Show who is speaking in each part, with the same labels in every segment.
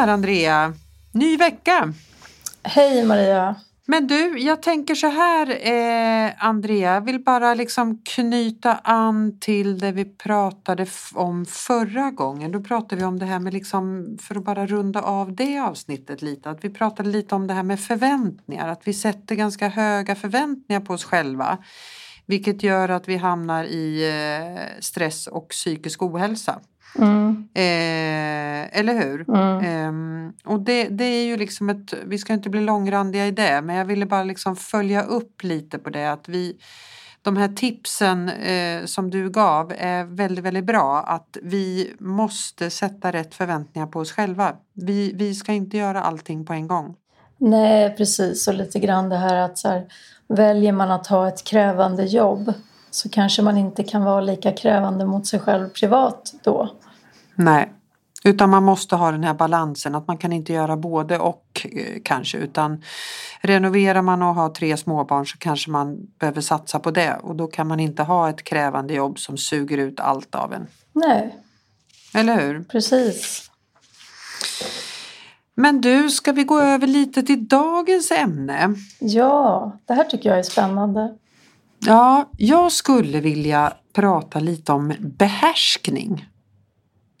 Speaker 1: där Andrea! Ny vecka!
Speaker 2: Hej Maria!
Speaker 1: Men du, jag tänker så här eh, Andrea, jag vill bara liksom knyta an till det vi pratade om förra gången. Då pratade vi om det här med liksom, för att bara runda av det avsnittet lite, att vi pratade lite om det här med förväntningar, att vi sätter ganska höga förväntningar på oss själva. Vilket gör att vi hamnar i eh, stress och psykisk ohälsa. Mm. Eh, eller hur? Mm. Eh, och det, det är ju liksom ett, vi ska inte bli långrandiga i det, men jag ville bara liksom följa upp lite på det att vi de här tipsen eh, som du gav är väldigt, väldigt bra. Att vi måste sätta rätt förväntningar på oss själva. Vi, vi ska inte göra allting på en gång.
Speaker 2: Nej, precis. Och lite grann det här att så här, väljer man att ha ett krävande jobb så kanske man inte kan vara lika krävande mot sig själv privat då.
Speaker 1: Nej, utan man måste ha den här balansen att man kan inte göra både och eh, kanske utan renoverar man och har tre småbarn så kanske man behöver satsa på det och då kan man inte ha ett krävande jobb som suger ut allt av en.
Speaker 2: Nej.
Speaker 1: Eller hur?
Speaker 2: Precis.
Speaker 1: Men du, ska vi gå över lite till dagens ämne?
Speaker 2: Ja, det här tycker jag är spännande.
Speaker 1: Ja, jag skulle vilja prata lite om behärskning.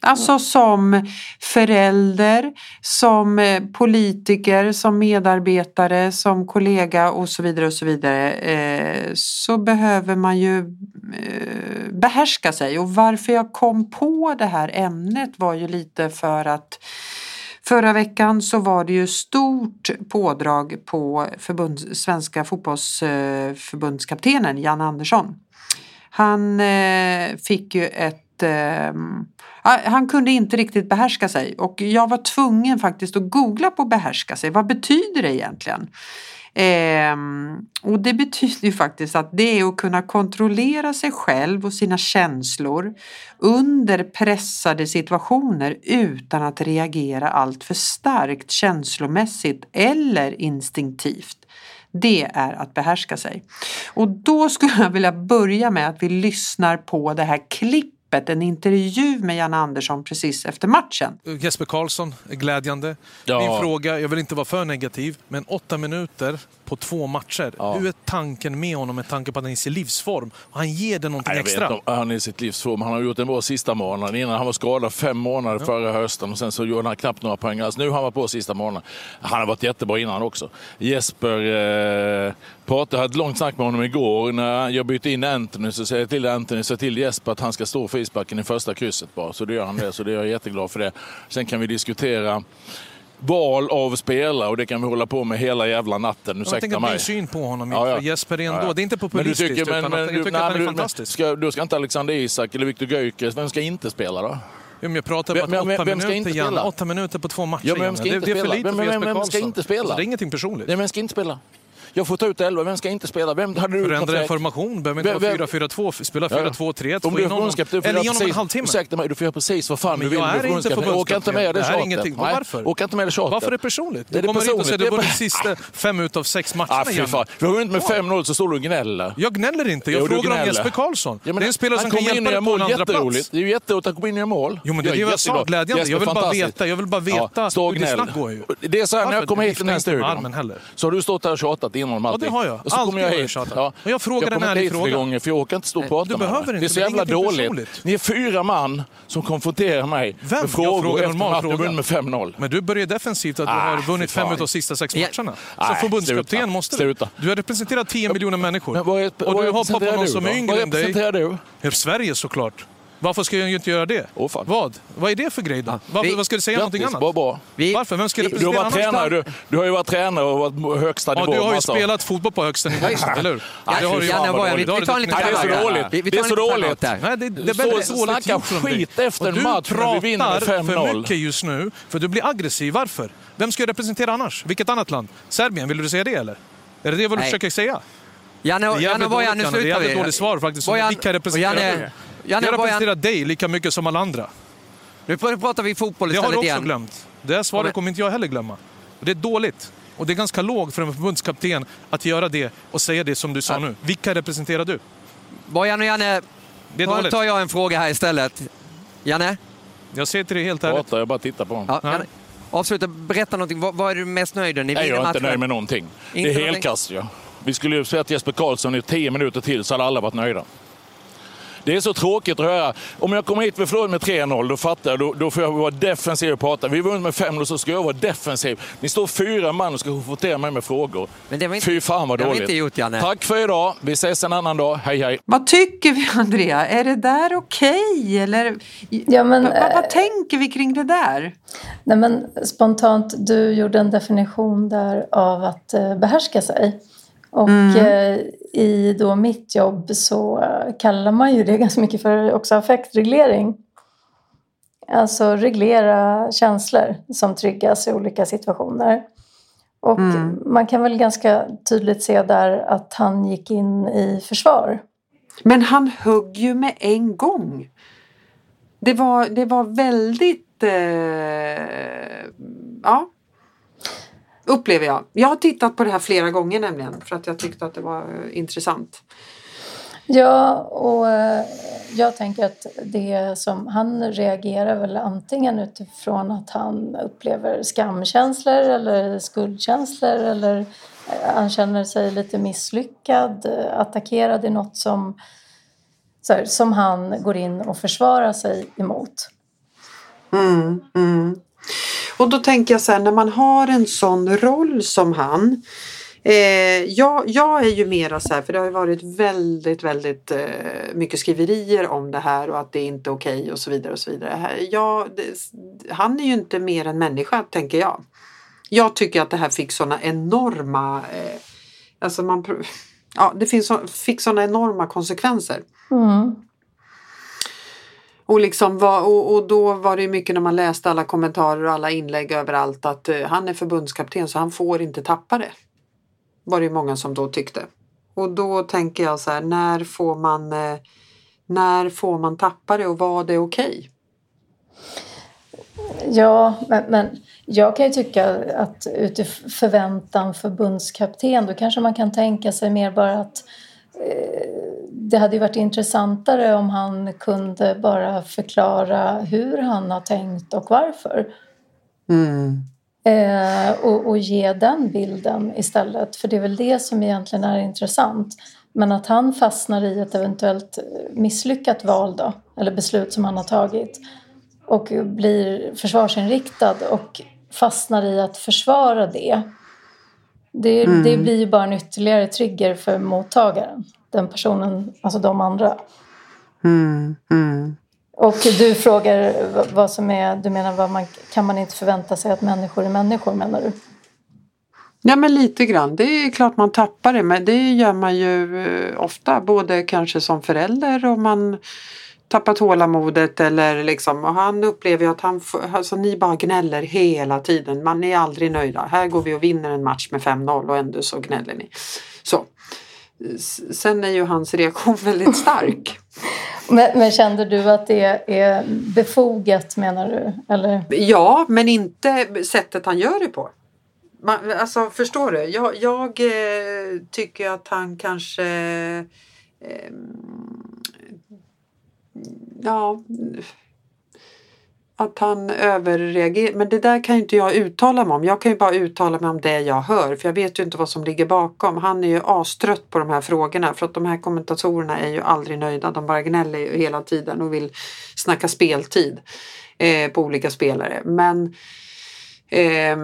Speaker 1: Alltså som förälder, som eh, politiker, som medarbetare, som kollega och så vidare och så vidare eh, så behöver man ju eh, behärska sig och varför jag kom på det här ämnet var ju lite för att Förra veckan så var det ju stort pådrag på förbund, svenska fotbollsförbundskaptenen Jan Andersson. Han eh, fick ju ett eh, ah, han kunde inte riktigt behärska sig och jag var tvungen faktiskt att googla på behärska sig. Vad betyder det egentligen? Eh, och det betyder ju faktiskt att det är att kunna kontrollera sig själv och sina känslor under pressade situationer utan att reagera allt för starkt känslomässigt eller instinktivt. Det är att behärska sig. Och då skulle jag vilja börja med att vi lyssnar på det här klippet klippet, en intervju med Jan Andersson precis efter matchen.
Speaker 3: Jesper Karlsson är glädjande. Ja. Min fråga, jag vill inte vara för negativ, men åtta minuter på två matcher. Ja. Hur är tanken med honom med tanke på att han är i sin livsform? Han ger det någonting
Speaker 4: jag
Speaker 3: extra.
Speaker 4: Vet, han är i sitt livsform. Han har gjort en bra sista månaden. Innan han var skadad fem månader ja. förra hösten och sen så gjorde han knappt några poäng. Alltså, nu har han varit på sista månaden. Han har varit jättebra innan också. Jesper eh, pratade, jag hade ett långt snack med honom igår. När jag bytte in Anthony så säger jag till Anthony, så till Jesper att han ska stå frisbacken i första krysset bara. Så då gör han det. Så det är jag jätteglad för det. Sen kan vi diskutera val av spelare och det kan vi hålla på med hela jävla natten.
Speaker 3: Ursäkta jag tänker mig. din syn på honom ja, ja. Jesper ändå. Ja, Det är inte populistiskt men du tycker, men, men, att, jag tycker nej, att han är du, fantastisk.
Speaker 4: Ska, då ska inte Alexander Isak eller Viktor Gyökeres, vem ska inte spela då?
Speaker 3: Men jag pratar om vem, åtta, vem minuter, Jan, åtta minuter på två matcher.
Speaker 4: Ja, men vem ska inte det, det är för lite
Speaker 3: vem,
Speaker 4: för Jesper Vem ska inte spela? Alltså,
Speaker 3: det är ingenting personligt.
Speaker 4: Nej, vem ska inte spela? Jag får ta ut elva, vem ska inte spela? Vem hade du
Speaker 3: Förändra formation, behöver inte vara 4-4-2, spela 4-2-3-1,
Speaker 4: Om du är förbundskapten, eller genom en halvtimme. Ursäkta mig, du får göra precis vad fan du vill.
Speaker 3: Jag är inte förbundskapten.
Speaker 4: inte med det tjatet.
Speaker 3: Varför?
Speaker 4: Åka inte med det tjatet.
Speaker 3: Varför är det personligt? Du kommer hit och säger att du vunnit sista fem ut av sex matcherna
Speaker 4: ah, fan. Vi har vunnit med 5-0 så står du och gnäller.
Speaker 3: Jag gnäller inte, jag frågar om Jesper Karlsson. Det är en spelare som kan hjälpa dig på en andra plats.
Speaker 4: Det är ju jätteroligt att komma in och göra mål.
Speaker 3: Jo men det är ju jag sa, glädjande. Jag vill bara veta, jag vill bara veta hur ditt snack går ju.
Speaker 4: Det är så här, när jag kommer hit till den här studion så har du stått här och tjatat innan om allting.
Speaker 3: Ja det har jag. Alltid har jag tjatat. Ja. Och jag frågar en ärlig fråga.
Speaker 4: gånger för jag orkar inte stå och prata med dig. Det är så jävla dåligt. Ni är fyra man som konfronterar mig
Speaker 3: Vem?
Speaker 4: med frågor efter att du vunnit med 5-0.
Speaker 3: Men du börjar defensivt att du har vunnit fem av de sista sex matcherna. Som förbundskapten måste du. Du har representerat 10 miljoner människor. Och du har pappa någon som är yngre än dig.
Speaker 4: Vad representerar
Speaker 3: du? Sverige såklart. Varför ska jag inte göra det?
Speaker 4: Oh,
Speaker 3: vad? Vad är det för grej då? Varför, vi, vad ska du säga
Speaker 4: grattis,
Speaker 3: någonting
Speaker 4: annat? Bra,
Speaker 3: bra. Varför? Vem ska
Speaker 4: representera du har, varit tränare, du, du, har ju varit tränare och varit högsta nivå.
Speaker 3: Ja, du har ju spelat fotboll på högsta nivå, eller hur?
Speaker 5: Ja, det har du ju. Vi, vi tar en liten
Speaker 4: Det är så dåligt.
Speaker 5: Vi,
Speaker 4: det är så dåligt.
Speaker 3: Nej, det, det är väldigt dåligt
Speaker 4: dig. skit efter en match när vi vinner med 5-0.
Speaker 3: Du pratar för mycket just nu, för du blir aggressiv. Varför? Vem ska jag representera annars? Vilket annat land? Serbien, vill du säga det eller? Är det det vad du försöker säga?
Speaker 5: Janne, Janne nu slutar vi. Det är
Speaker 3: jävligt dåligt svar faktiskt. Vilka representerar Janne, jag representerar dig lika mycket som alla andra.
Speaker 5: Nu pratar vi fotboll istället igen.
Speaker 3: Det har du också glömt. Det svaret kommer inte jag heller glömma. Det är dåligt. Och det är ganska lågt för en förbundskapten att göra det och säga det som du sa nu. Vilka representerar du?
Speaker 5: Bojan och Janne, det är tar jag en fråga här istället. Janne?
Speaker 3: Jag säger till dig helt ärligt.
Speaker 4: Prata, jag bara tittar på honom.
Speaker 5: Ja, Janne, avsluta, berätta någonting. Vad, vad är du mest nöjd med?
Speaker 4: Ni jag är inte nöjd med någonting. Inte det är helkast. Ja. Vi skulle ju sett Jesper Karlsson i tio minuter till så hade alla varit nöjda. Det är så tråkigt att höra. Om jag kommer hit och förlorar med 3-0, då fattar jag. Då, då får jag vara defensiv och prata. Vi vunnit med 5-0, så ska jag vara defensiv. Ni står fyra man och ska konfrontera mig med frågor. Men det var inte, Fy fan vad dåligt. Inte gjort, Janne. Tack för idag. Vi ses en annan dag. Hej hej.
Speaker 1: Vad tycker vi Andrea? Är det där okej? Okay? ja, vad, vad, vad tänker vi kring det där?
Speaker 2: Nej, men, spontant, du gjorde en definition där av att eh, behärska sig. Och mm. eh, i då mitt jobb så kallar man ju det ganska mycket för också affektreglering. Alltså reglera känslor som triggas i olika situationer. Och mm. man kan väl ganska tydligt se där att han gick in i försvar.
Speaker 1: Men han högg ju med en gång. Det var, det var väldigt... Eh, ja, Upplever jag. Jag har tittat på det här flera gånger nämligen för att jag tyckte att det var eh, intressant.
Speaker 2: Ja, och eh, jag tänker att det som han reagerar väl antingen utifrån att han upplever skamkänslor eller skuldkänslor eller eh, han känner sig lite misslyckad, attackerad i något som, här, som han går in och försvarar sig emot.
Speaker 1: Mm, mm. Och då tänker jag så här, när man har en sån roll som han. Eh, jag, jag är ju mera så här, för det har ju varit väldigt, väldigt eh, mycket skriverier om det här och att det är inte är okej okay och så vidare och så vidare. Jag, det, han är ju inte mer än människa, tänker jag. Jag tycker att det här fick såna enorma, eh, alltså man, ja, det finns, fick såna enorma konsekvenser. Mm. Och, liksom var, och, och, då var det mycket när man läste alla kommentarer och alla inlägg överallt att uh, han är förbundskapten så han får inte tappa det. Var det många som då tyckte. Och då tänker jag så här, när får man, uh, när får man tappa det och var det okej?
Speaker 2: Okay? Ja, men, men, jag kan ju tycka att utifrån förväntan förbundskapten då kanske man kan tänka sig mer bara att eh, det hade ju varit intressantare om han kunde bara förklara hur han har tänkt och varför. Mm. Eh, och, och, ge den bilden istället, för det är väl det som egentligen är intressant. Men att han fastnar i ett eventuellt misslyckat val då, eller beslut som han har tagit och blir försvarsinriktad och fastnar i att försvara det det, mm. det blir ju bara en ytterligare trigger för mottagaren. Den personen, alltså de andra. Mm. Mm. Och du frågar vad som är, du menar vad man, kan man inte förvänta sig att människor är människor menar du?
Speaker 1: Ja men lite grann, det är klart man tappar det men det gör man ju eh, ofta både kanske som förälder och man tappar tålamodet eller liksom och han upplever ju att han, alltså ni bara gnäller hela tiden. Man är aldrig nöjda. Här går vi och vinner en match med 5-0 och ändå så gnäller ni. Så. Sen är ju hans reaktion väldigt stark.
Speaker 2: men, men kände du att det är befogat menar du? Eller?
Speaker 1: Ja, men inte sättet han gör det på. Man, alltså förstår du? Jag, jag eh, tycker att han kanske eh, ja, att han överreagerar. Men det där kan ju inte jag uttala mig om. Jag kan ju bara uttala mig om det jag hör för jag vet ju inte vad som ligger bakom. Han är ju astrött på de här frågorna för att de här kommentatorerna är ju aldrig nöjda. De bara gnäller ju hela tiden och vill snacka speltid eh, på olika spelare. Men eh,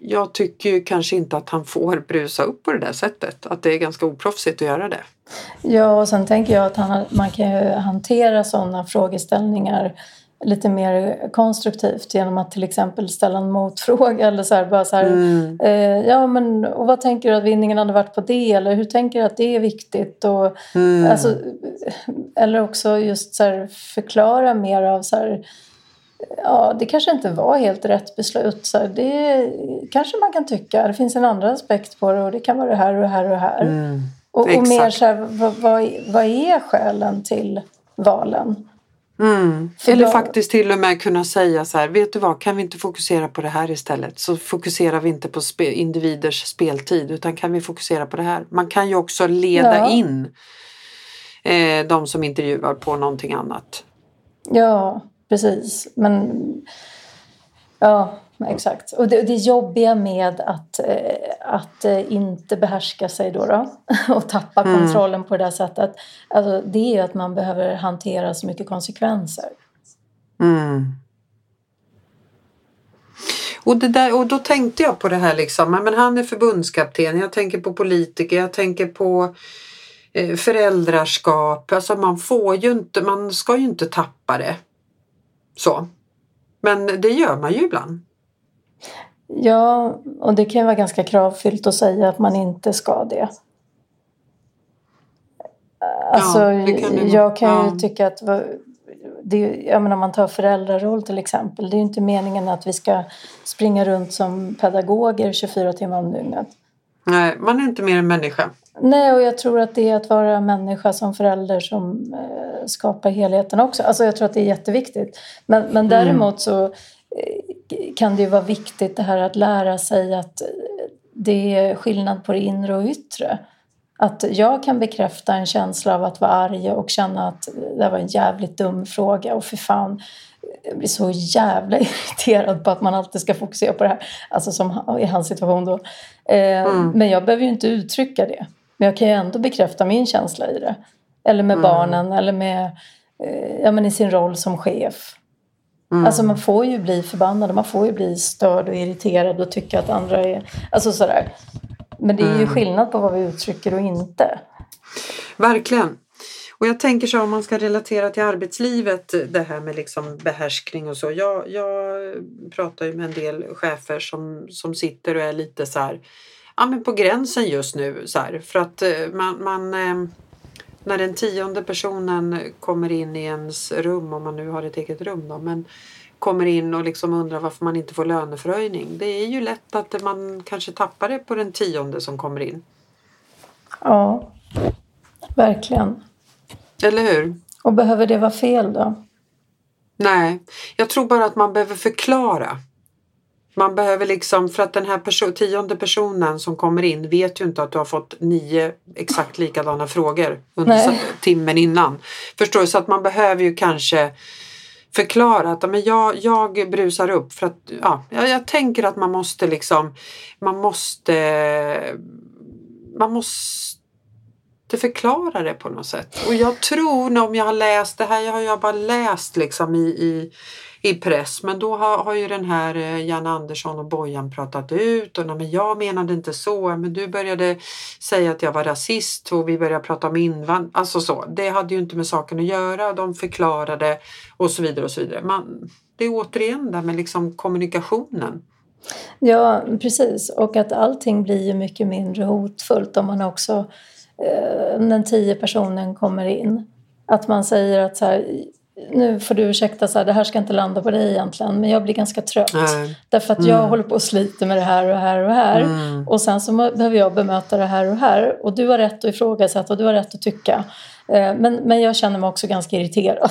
Speaker 1: jag tycker ju kanske inte att han får brusa upp på det där sättet. Att det är ganska oproffsigt att göra det.
Speaker 2: Ja, och sen tänker jag att han, man kan ju hantera sådana frågeställningar lite mer konstruktivt genom att till exempel ställa en motfråga eller så här, bara så här, mm. eh, ja men och vad tänker du att vinningen hade varit på det eller hur tänker du att det är viktigt och mm. alltså, eller också just så här, förklara mer av så här, ja, det kanske inte var helt rätt beslut. Så det kanske man kan tycka. Det finns en annan aspekt på det och det kan vara det här och det här och det här. Mm, och, och mer så här, vad, vad, vad är skälen till valen?
Speaker 1: Mm. Eller då... faktiskt till och med kunna säga så här, vet du vad, kan vi inte fokusera på det här istället? Så fokuserar vi inte på spe individers speltid utan kan vi fokusera på det här? Man kan ju också leda ja. in eh, de som intervjuar på någonting annat.
Speaker 2: Ja, precis. Men Ja, exakt. Och det, det jobbiga med att, eh, att eh, inte behärska sig då, då och tappa mm. kontrollen på det där sättet. Alltså, det är att man behöver hantera så mycket konsekvenser.
Speaker 1: Mm. Och, det där, och då tänkte jag på det här liksom, men han är förbundskapten, jag tänker på politiker, jag tänker på eh, föräldraskap. Alltså man får ju inte, man ska ju inte tappa det. Så. Men det gör man ju ibland.
Speaker 2: Ja, och det kan ju vara ganska kravfyllt att säga att man inte ska det. Alltså, ja, kan jag kan ju ja. tycka att det, jag menar, om man tar föräldraroll till exempel. Det är ju inte meningen att vi ska springa runt som pedagoger 24 timmar om dygnet.
Speaker 1: Nej, man är inte mer än människa.
Speaker 2: Nej, och jag tror att det är att vara människa som förälder som eh, skapar helheten också. Alltså jag tror att det är jätteviktigt. Men, men mm. däremot så kan det ju vara viktigt det här att lära sig att det är skillnad på det inre och yttre. Att jag kan bekräfta en känsla av att vara arg och känna att det var en jävligt dum fråga och för fan jag blir så jävla irriterad på att man alltid ska fokusera på det här. Alltså som i hans situation då. Eh, mm. Men jag behöver ju inte uttrycka det. Men jag kan ju ändå bekräfta min känsla i det. Eller med mm. barnen eller med, eh, ja, men i sin roll som chef. Mm. Alltså man får ju bli förbannad, man får ju bli störd och irriterad och tycka att andra är... Alltså sådär. Men det är ju mm. skillnad på vad vi uttrycker och inte.
Speaker 1: Verkligen. Och jag tänker så om man ska relatera till arbetslivet, det här med liksom behärskning och så. Jag, jag pratar ju med en del chefer som, som sitter och är lite så här, ja men på gränsen just nu så här, för att eh, man, man eh, när den tionde personen kommer in i ens rum, om man nu har ett eget rum då, men kommer in och liksom undrar varför man inte får löneförhöjning. Det är ju lätt att man kanske tappar det på den tionde som kommer in.
Speaker 2: Ja, verkligen.
Speaker 1: Eller hur?
Speaker 2: Och behöver det vara fel då?
Speaker 1: Nej, jag tror bara att man behöver förklara. Man behöver liksom, för att den här person, tionde personen som kommer in vet ju inte att du har fått nio exakt likadana frågor under Nej. timmen innan. Förstår du? Så att man behöver ju kanske förklara att men jag, jag brusar upp för att ja, jag, jag tänker att man måste liksom man måste man måste förklara det på något sätt. Och jag tror om jag har läst det här, jag har jag bara läst liksom i, i i press. Men då har, har ju den här eh, Jan Andersson och Bojan pratat ut och men jag menade inte så. Men du började säga att jag var rasist och vi började prata om invandring. Alltså så. Det hade ju inte med saken att göra. De förklarade och så vidare och så vidare. Man, det är återigen det med liksom kommunikationen.
Speaker 2: Ja, precis. Och att allting blir ju mycket mindre hotfullt om man också, den tio personen kommer in. Att man säger att så här, nu får du ursäkta, så här, det här ska inte landa på dig egentligen, men jag blir ganska trött. Nej. Därför att mm. jag håller på och sliter med det här och här och här. Mm. Och sen så behöver jag bemöta det här och här. Och du har rätt att ifrågasätta och du har rätt att tycka. Eh, men, men jag känner mig också ganska irriterad.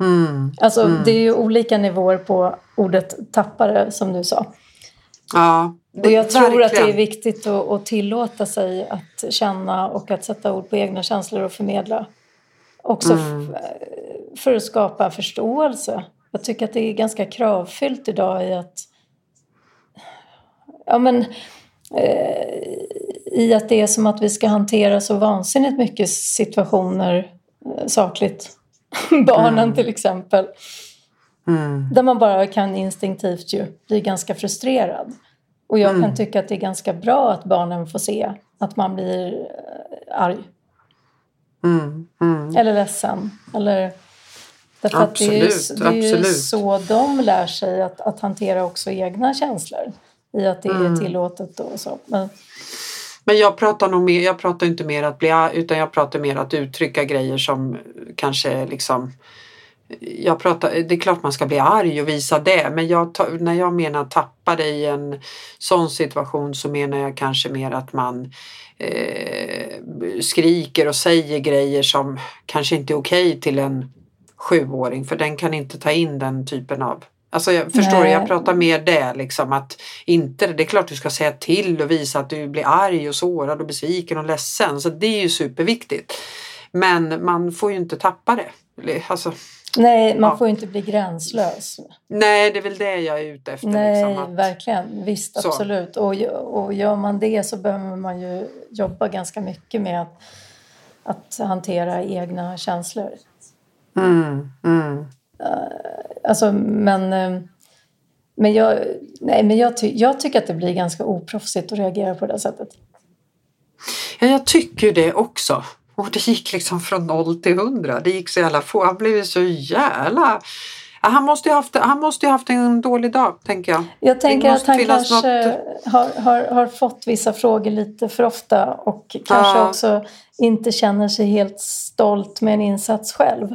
Speaker 2: Mm. Alltså mm. det är ju olika nivåer på ordet tappare som du sa.
Speaker 1: Ja,
Speaker 2: det, och jag tror verkligen. att det är viktigt att, att tillåta sig att känna och att sätta ord på egna känslor och förmedla. Också mm. för att skapa förståelse. Jag tycker att det är ganska kravfyllt idag i att ja, men, eh, i att det är som att vi ska hantera så vansinnigt mycket situationer eh, sakligt. Barnen mm. till exempel. Mm. Där man bara kan instinktivt ju bli ganska frustrerad. Och jag kan mm. tycka att det är ganska bra att barnen får se att man blir eh, arg Mm, mm. Eller ledsen. Eller, därför absolut, att det är, ju, det är ju så de lär sig att, att hantera också egna känslor. I att det mm. är tillåtet och så. Men,
Speaker 1: men jag pratar nog mer, jag pratar inte mer att bli utan jag pratar mer att uttrycka grejer som kanske liksom jag pratar, det är klart man ska bli arg och visa det men jag, när jag menar tappa det i en sån situation så menar jag kanske mer att man eh, skriker och säger grejer som kanske inte är okej okay till en sjuåring för den kan inte ta in den typen av Alltså jag förstår Nej. jag pratar mer det liksom att inte, det är klart du ska säga till och visa att du blir arg och sårad och besviken och ledsen så det är ju superviktigt. Men man får ju inte tappa det. Alltså,
Speaker 2: Nej, man ja. får inte bli gränslös.
Speaker 1: Nej, det är väl det jag är ute efter.
Speaker 2: Nej, liksom, att... verkligen. Visst, så. absolut. Och, och gör man det så behöver man ju jobba ganska mycket med att, att hantera egna känslor.
Speaker 1: Mm, mm.
Speaker 2: Uh, alltså, men... Uh, men jag, nej, men jag, ty jag tycker att det blir ganska oproffsigt att reagera på det sättet.
Speaker 1: Ja, jag tycker det också. Och det gick liksom från noll till hundra. Det gick så jävla få. Han blev så jävla... Han måste, ju haft, han måste ju haft en dålig dag, tänker jag.
Speaker 2: Jag tänker att han kanske något... har, har, har fått vissa frågor lite för ofta och kanske ja. också inte känner sig helt stolt med en insats själv.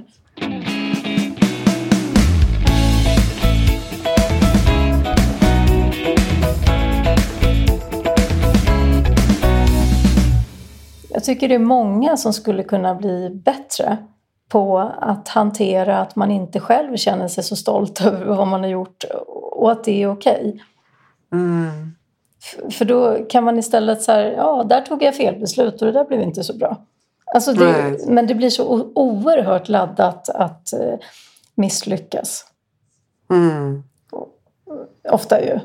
Speaker 2: Tycker det är många som skulle kunna bli bättre på att hantera att man inte själv känner sig så stolt över vad man har gjort och att det är okej. Okay.
Speaker 1: Mm.
Speaker 2: För då kan man istället säga, ja där tog jag fel beslut och det där blev inte så bra. Alltså det, men det blir så oerhört laddat att eh, misslyckas.
Speaker 1: Mm.
Speaker 2: Ofta ju.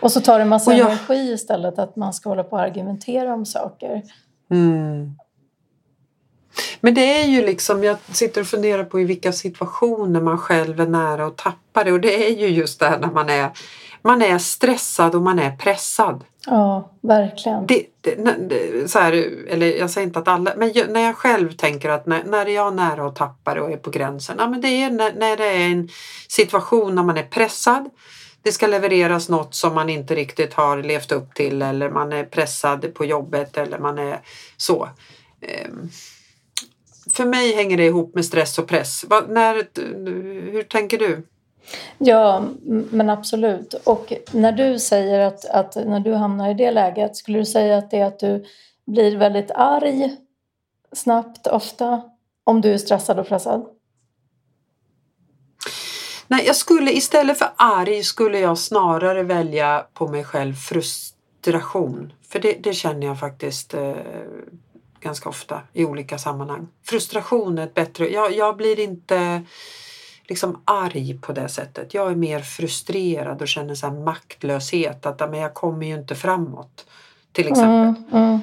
Speaker 2: Och så tar det en massa jag... energi istället att man ska hålla på och argumentera om saker.
Speaker 1: Mm. Men det är ju liksom, jag sitter och funderar på i vilka situationer man själv är nära att tappa det och det är ju just det här när man är, man är stressad och man är pressad.
Speaker 2: Ja, verkligen.
Speaker 1: Det, det, så här, eller jag säger inte att alla, men när jag själv tänker att när, när jag är nära att tappa det och är på gränsen, ja, men det är när, när det är en situation när man är pressad det ska levereras något som man inte riktigt har levt upp till eller man är pressad på jobbet eller man är så. Ehm, för mig hänger det ihop med stress och press. När, hur tänker du?
Speaker 2: Ja, men absolut. Och när du säger att, att när du hamnar i det läget, skulle du säga att det är att du blir väldigt arg snabbt, ofta, om du är stressad och pressad?
Speaker 1: Nej, jag skulle istället för arg skulle jag snarare välja på mig själv frustration. För det, det känner jag faktiskt eh, ganska ofta i olika sammanhang. Frustration är ett bättre... Jag, jag blir inte liksom arg på det sättet. Jag är mer frustrerad och känner så maktlöshet. Att men jag kommer ju inte framåt. Till exempel. Mm, mm.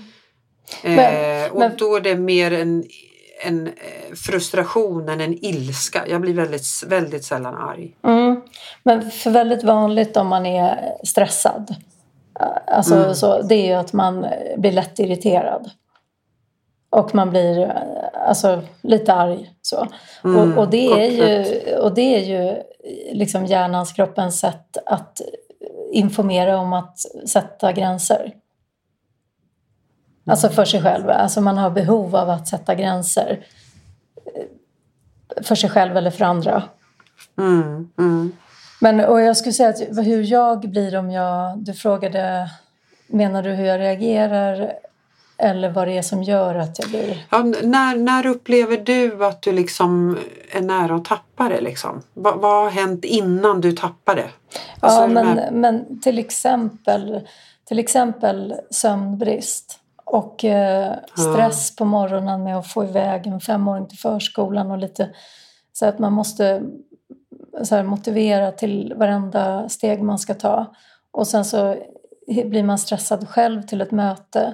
Speaker 1: Men, eh, och men... då är det mer en en eh, frustration än en ilska. Jag blir väldigt, väldigt sällan arg.
Speaker 2: Mm. Men för väldigt vanligt om man är stressad, alltså, mm. så, det är ju att man blir lätt irriterad. Och man blir eh, alltså, lite arg. Så. Mm. Och, och, det är ju, och det är ju liksom hjärnans, kroppens sätt att informera om att sätta gränser. Alltså för sig själv. Alltså man har behov av att sätta gränser. För sig själv eller för andra.
Speaker 1: Mm, mm.
Speaker 2: Men och jag skulle säga att hur jag blir om jag... Du frågade, menar du hur jag reagerar? Eller vad det är som gör att jag blir...
Speaker 1: Ja, när, när upplever du att du liksom är nära att tappa det? Liksom? Va, vad har hänt innan du tappade?
Speaker 2: Alltså, ja, men, men till exempel, till exempel sömnbrist. Och eh, stress på morgonen med att få iväg en femåring till förskolan och lite så att man måste så här, motivera till varenda steg man ska ta. Och sen så blir man stressad själv till ett möte.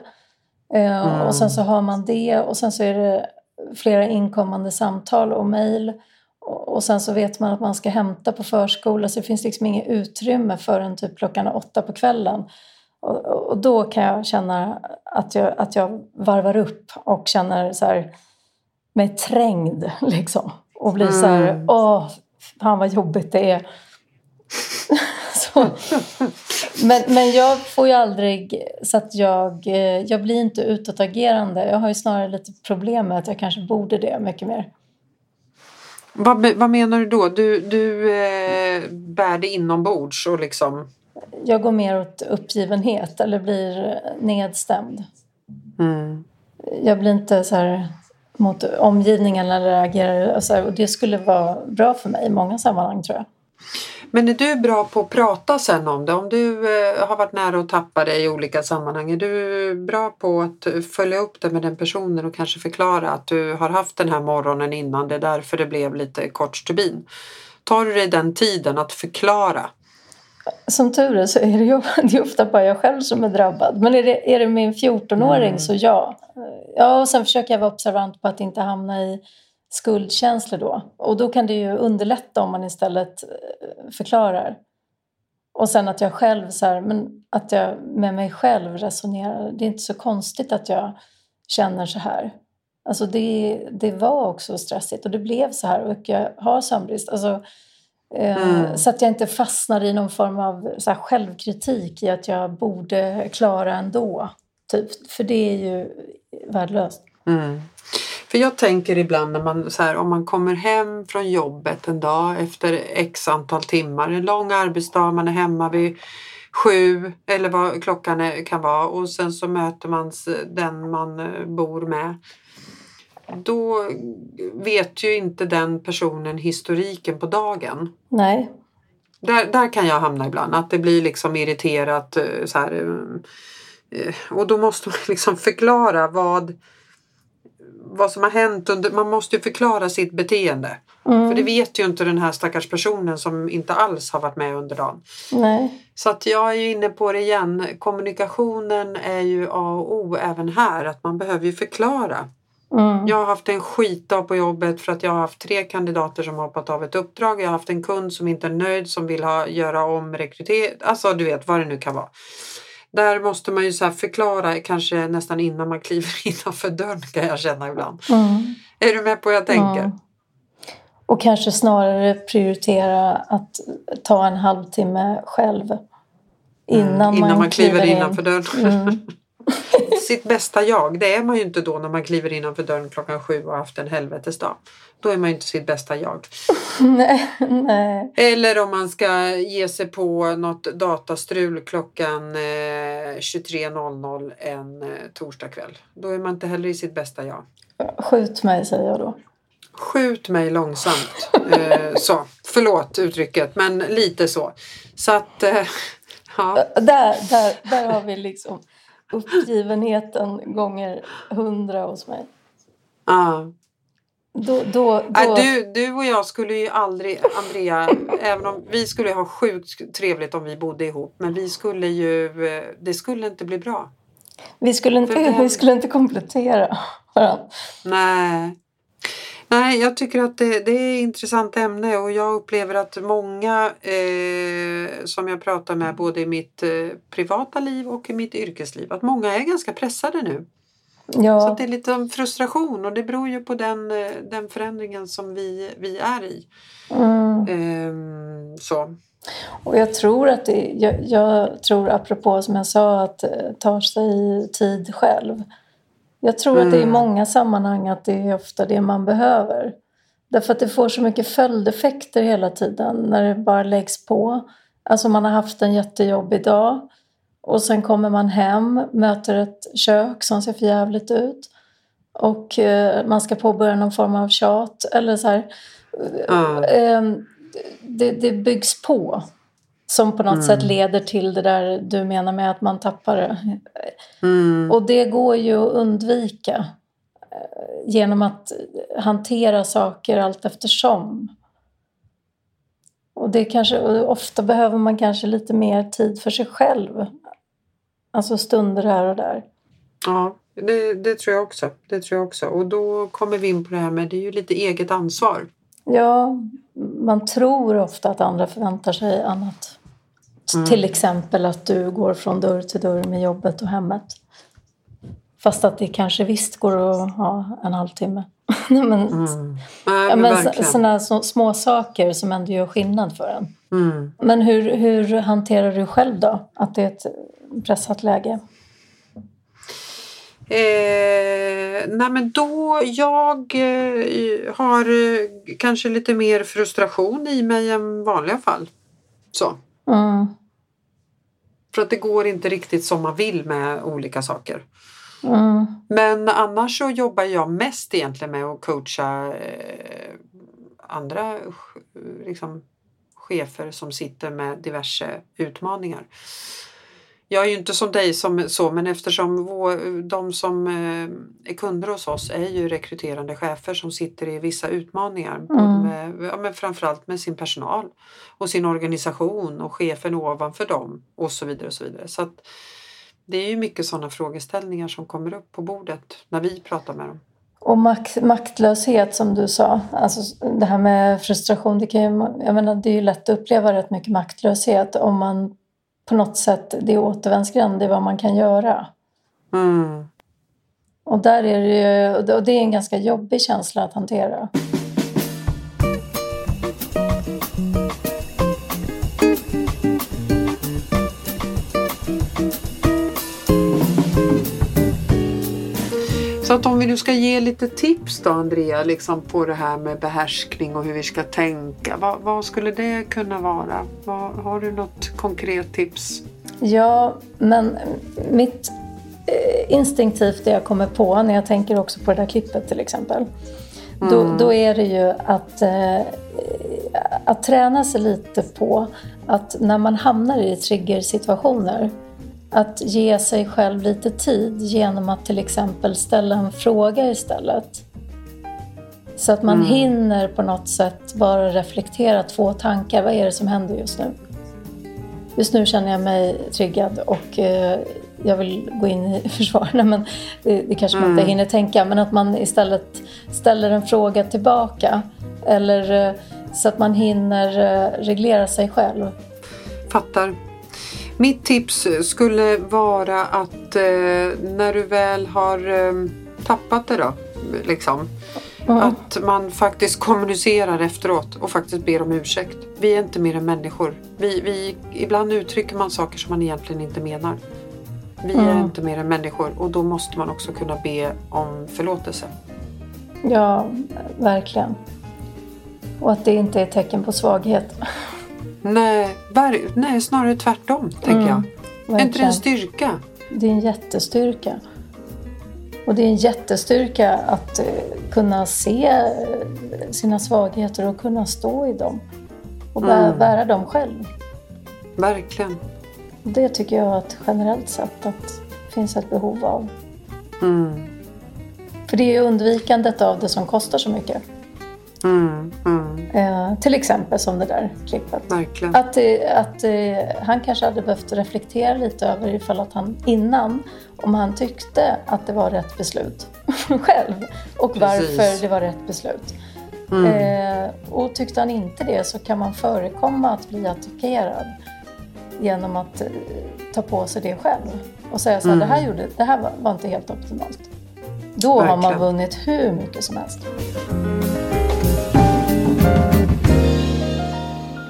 Speaker 2: Eh, mm. Och sen så har man det och sen så är det flera inkommande samtal och mejl. Och sen så vet man att man ska hämta på förskola så det finns liksom inget utrymme förrän typ klockan åtta på kvällen. Och, och, då kan jag känna att jag, att jag varvar upp och känner så här, mig trängd liksom. Och blir mm. så här, mm. åh, fan vad jobbigt det är. men, men jag får ju aldrig, så att jag, eh, jag blir inte utåtagerande. Jag har ju snarare lite problem med att jag kanske borde det mycket mer.
Speaker 1: Vad, vad menar du då? Du, du eh, bär det inombords och liksom
Speaker 2: jag går mer åt uppgivenhet eller blir nedstämd.
Speaker 1: Mm.
Speaker 2: Jag blir inte så här mot omgivningen eller agerar. Så här, och det skulle vara bra för mig i många sammanhang tror jag.
Speaker 1: Men är du bra på att prata sen om det? Om du eh, har varit nära att tappa dig i olika sammanhang, är du bra på att följa upp det med den personen och kanske förklara att du har haft den här morgonen innan, det är därför det blev lite kort stubin? Tar du dig den tiden att förklara?
Speaker 2: Som tur är så är det ju det är ofta bara jag själv som är drabbad. Men är det, är det min 14-åring mm. så ja. Ja, och sen försöker jag vara observant på att inte hamna i skuldkänslor då. Och då kan det ju underlätta om man istället eh, förklarar. Och sen att jag själv så här, men att jag med mig själv resonerar. Det är inte så konstigt att jag känner så här. Alltså det, det var också stressigt och det blev så här och jag har sömnbrist. Alltså, mm. Så att jag inte fastnar i någon form av så självkritik i att jag borde klara ändå. Typ. För det är ju värdelöst.
Speaker 1: Mm. För jag tänker ibland när man, så här, om man kommer hem från jobbet en dag efter x antal timmar, en lång arbetsdag, man är hemma vid sju eller vad klockan är, kan vara och sen så möter man den man eh, bor med. Då vet ju inte den personen historiken på dagen.
Speaker 2: Nej.
Speaker 1: Där, där kan jag hamna ibland, att det blir liksom irriterat eh, så här, eh, och då måste man liksom förklara vad vad som har hänt. Under, man måste ju förklara sitt beteende. Mm. För det vet ju inte den här stackars personen som inte alls har varit med under dagen.
Speaker 2: Nej.
Speaker 1: Så att jag är ju inne på det igen. Kommunikationen är ju A och O även här. Att man behöver ju förklara. Mm. Jag har haft en skitdag på jobbet för att jag har haft tre kandidater som har hoppat av ett uppdrag. Jag har haft en kund som inte är nöjd som vill ha, göra om rekrytering. Alltså du vet vad det nu kan vara. Där måste man ju så förklara kanske nästan innan man kliver innanför dörren kan jag känna ibland. Mm. Är du med på vad jag tänker? Mm.
Speaker 2: Och kanske snarare prioritera att ta en halvtimme själv innan, mm,
Speaker 1: innan man,
Speaker 2: man
Speaker 1: kliver, kliver innanför dörren. Sitt bästa jag, det är man ju inte då när man kliver innanför dörren klockan sju och har haft en helvetesdag. Då är man ju inte sitt bästa jag.
Speaker 2: nej, nej.
Speaker 1: Eller om man ska ge sig på något datastrul klockan eh, 23.00 en eh, torsdagkväll. Då är man inte heller i sitt bästa jag.
Speaker 2: Skjut mig säger jag då.
Speaker 1: Skjut mig långsamt. eh, så, förlåt uttrycket men lite så. Så att, eh,
Speaker 2: ja. Där, där, där har vi liksom uppgivenheten gånger hundra hos mig.
Speaker 1: Ja.
Speaker 2: Då, då,
Speaker 1: då... Du, du och jag skulle ju aldrig, Andrea, även om vi skulle ha sjukt trevligt om vi bodde ihop, men vi skulle ju, det skulle inte bli bra.
Speaker 2: Vi skulle inte, vi skulle inte komplettera varandra.
Speaker 1: Nej. Nej, jag tycker att det, det är ett intressant ämne och jag upplever att många eh, som jag pratar med både i mitt eh, privata liv och i mitt yrkesliv, att många är ganska pressade nu.
Speaker 2: Ja.
Speaker 1: Så det är lite frustration och det beror ju på den, eh, den förändringen som vi, vi är i.
Speaker 2: Mm.
Speaker 1: Ehm, så.
Speaker 2: Och jag tror att det, jag, jag, tror apropå som jag sa att eh, ta sig tid själv. Jag tror mm. att det är i mm. många sammanhang att det är ofta det man behöver. Därför att det får så mycket följdeffekter hela tiden när det bara läggs på. Alltså man har haft en jättejobbig dag och sen kommer man hem, möter ett kök som ser för jävligt ut och eh, man ska påbörja någon form av tjat eller så här. Mm. det, det byggs på som på något mm. sätt leder till det där du menar med att man tappar det.
Speaker 1: Mm.
Speaker 2: Och det går ju att undvika eh, genom att hantera saker allt eftersom. Och det kanske, och ofta behöver man kanske lite mer tid för sig själv. Alltså stunder här och där.
Speaker 1: Ja, det, det, tror jag också. Det tror jag också. Och då kommer vi in på det här med det är ju lite eget ansvar.
Speaker 2: Ja, man tror ofta att andra förväntar sig annat. Mm. Till exempel att du går från dörr till dörr med jobbet och hemmet. Fast att det kanske visst går att ha en halvtimme. men,
Speaker 1: mm. Nej,
Speaker 2: ja, men sådana så, små saker som ändå gör skillnad för en.
Speaker 1: Mm.
Speaker 2: Men hur, hur hanterar du själv då? Att det är ett pressat läge?
Speaker 1: Eh, nej men då jag eh, har eh, kanske lite mer frustration i mig än vanliga fall. Så.
Speaker 2: Mm.
Speaker 1: För att det går inte riktigt som man vill med olika saker.
Speaker 2: Mm.
Speaker 1: Men annars så jobbar jag mest egentligen med att coacha eh, andra liksom, chefer som sitter med diverse utmaningar. Jag är ju inte som dig som så, men eftersom vår, de som eh, är kunder hos oss är ju rekryterande chefer som sitter i vissa utmaningar. Mm. Med, ja, men framförallt med sin personal och sin organisation och chefen ovanför dem och så vidare. och Så vidare. Så det är ju mycket sådana frågeställningar som kommer upp på bordet när vi pratar med dem.
Speaker 2: Och makt, maktlöshet som du sa, alltså det här med frustration, det, kan ju, jag menar, det är ju lätt att uppleva rätt mycket maktlöshet om man på något sätt, det är återvändsgränd, det är vad man kan göra. Mm. Och, där är det ju, och det är en ganska jobbig känsla att hantera.
Speaker 1: Så att om vi nu ska ge lite tips då Andrea, liksom på det här med behärskning och hur vi ska tänka. Vad, vad skulle det kunna vara? Vad, har du något konkret tips?
Speaker 2: Ja, men mitt eh, instinktivt det jag kommer på när jag tänker också på det där klippet till exempel. Mm. Då, då, är det ju att, eh, att träna sig lite på att när man hamnar i triggersituationer att ge sig själv lite tid genom att till exempel ställa en fråga istället. Så att man mm. hinner på något sätt bara reflektera två tankar. Vad är det som händer just nu? Just nu känner jag mig triggad och eh, jag vill gå in i försvar. Nej, men det, det kanske man inte mm. hinner tänka. Men att man istället ställer en fråga tillbaka. Eller eh, så att man hinner eh, reglera sig själv.
Speaker 1: Fattar. Mitt tips skulle vara att eh, när du väl har eh, tappat det då, liksom, mm. att man faktiskt kommunicerar efteråt och faktiskt ber om ursäkt. Vi är inte mer än människor. Vi, vi, ibland uttrycker man saker som man egentligen inte menar. Vi mm. är inte mer än människor och då måste man också kunna be om förlåtelse.
Speaker 2: Ja, verkligen. Och att det inte är tecken på svaghet.
Speaker 1: Nej, nej snarare tvärtom tänker mm, jag. Verkligen. Är inte det en styrka?
Speaker 2: Det är en jättestyrka. Och det är en jättestyrka att eh, kunna se eh, sina svagheter och kunna stå i dem. Och mm. bära dem själv.
Speaker 1: Verkligen.
Speaker 2: Det tycker jag att generellt sett att det finns ett behov av. Mm. För det är undvikandet av det som kostar så mycket. Mm, mm. Eh, till exempel som det där klippet.
Speaker 1: Verkligen.
Speaker 2: Att, eh, att eh, han kanske hade behövt reflektera lite över ifall att han innan, om han tyckte att det var rätt beslut själv och Precis. varför det var rätt beslut. Mm. Eh, och tyckte han inte det så kan man förekomma att bli attackerad genom att ta på sig det själv och säga så här, det här, mm. gjorde, det här var, var inte helt optimalt. Då Verkligen. har man vunnit hur mycket som helst.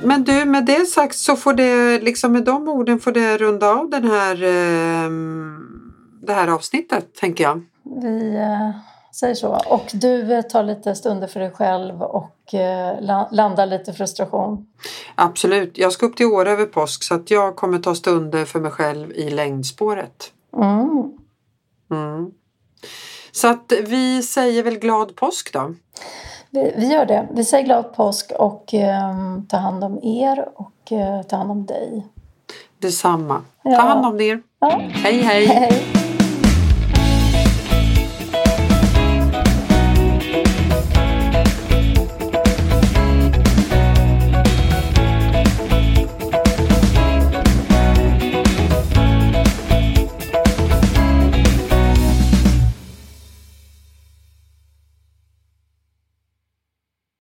Speaker 1: Men du, med det sagt så får det, liksom med de orden får det runda av den här, eh, det här avsnittet, tänker jag.
Speaker 2: Vi eh, säger så. Och du tar lite stunder för dig själv och eh, landar lite frustration.
Speaker 1: Absolut. Jag ska upp till Åre över påsk så att jag kommer ta stunder för mig själv i längdspåret. Mm. Mm. Så att vi säger väl glad påsk då.
Speaker 2: Vi, vi gör det. Vi säger glad påsk och eh, ta hand om er och eh, ta hand om dig.
Speaker 1: Detsamma. Ja. Ta hand om er. Ja. hej. hej.
Speaker 2: hej.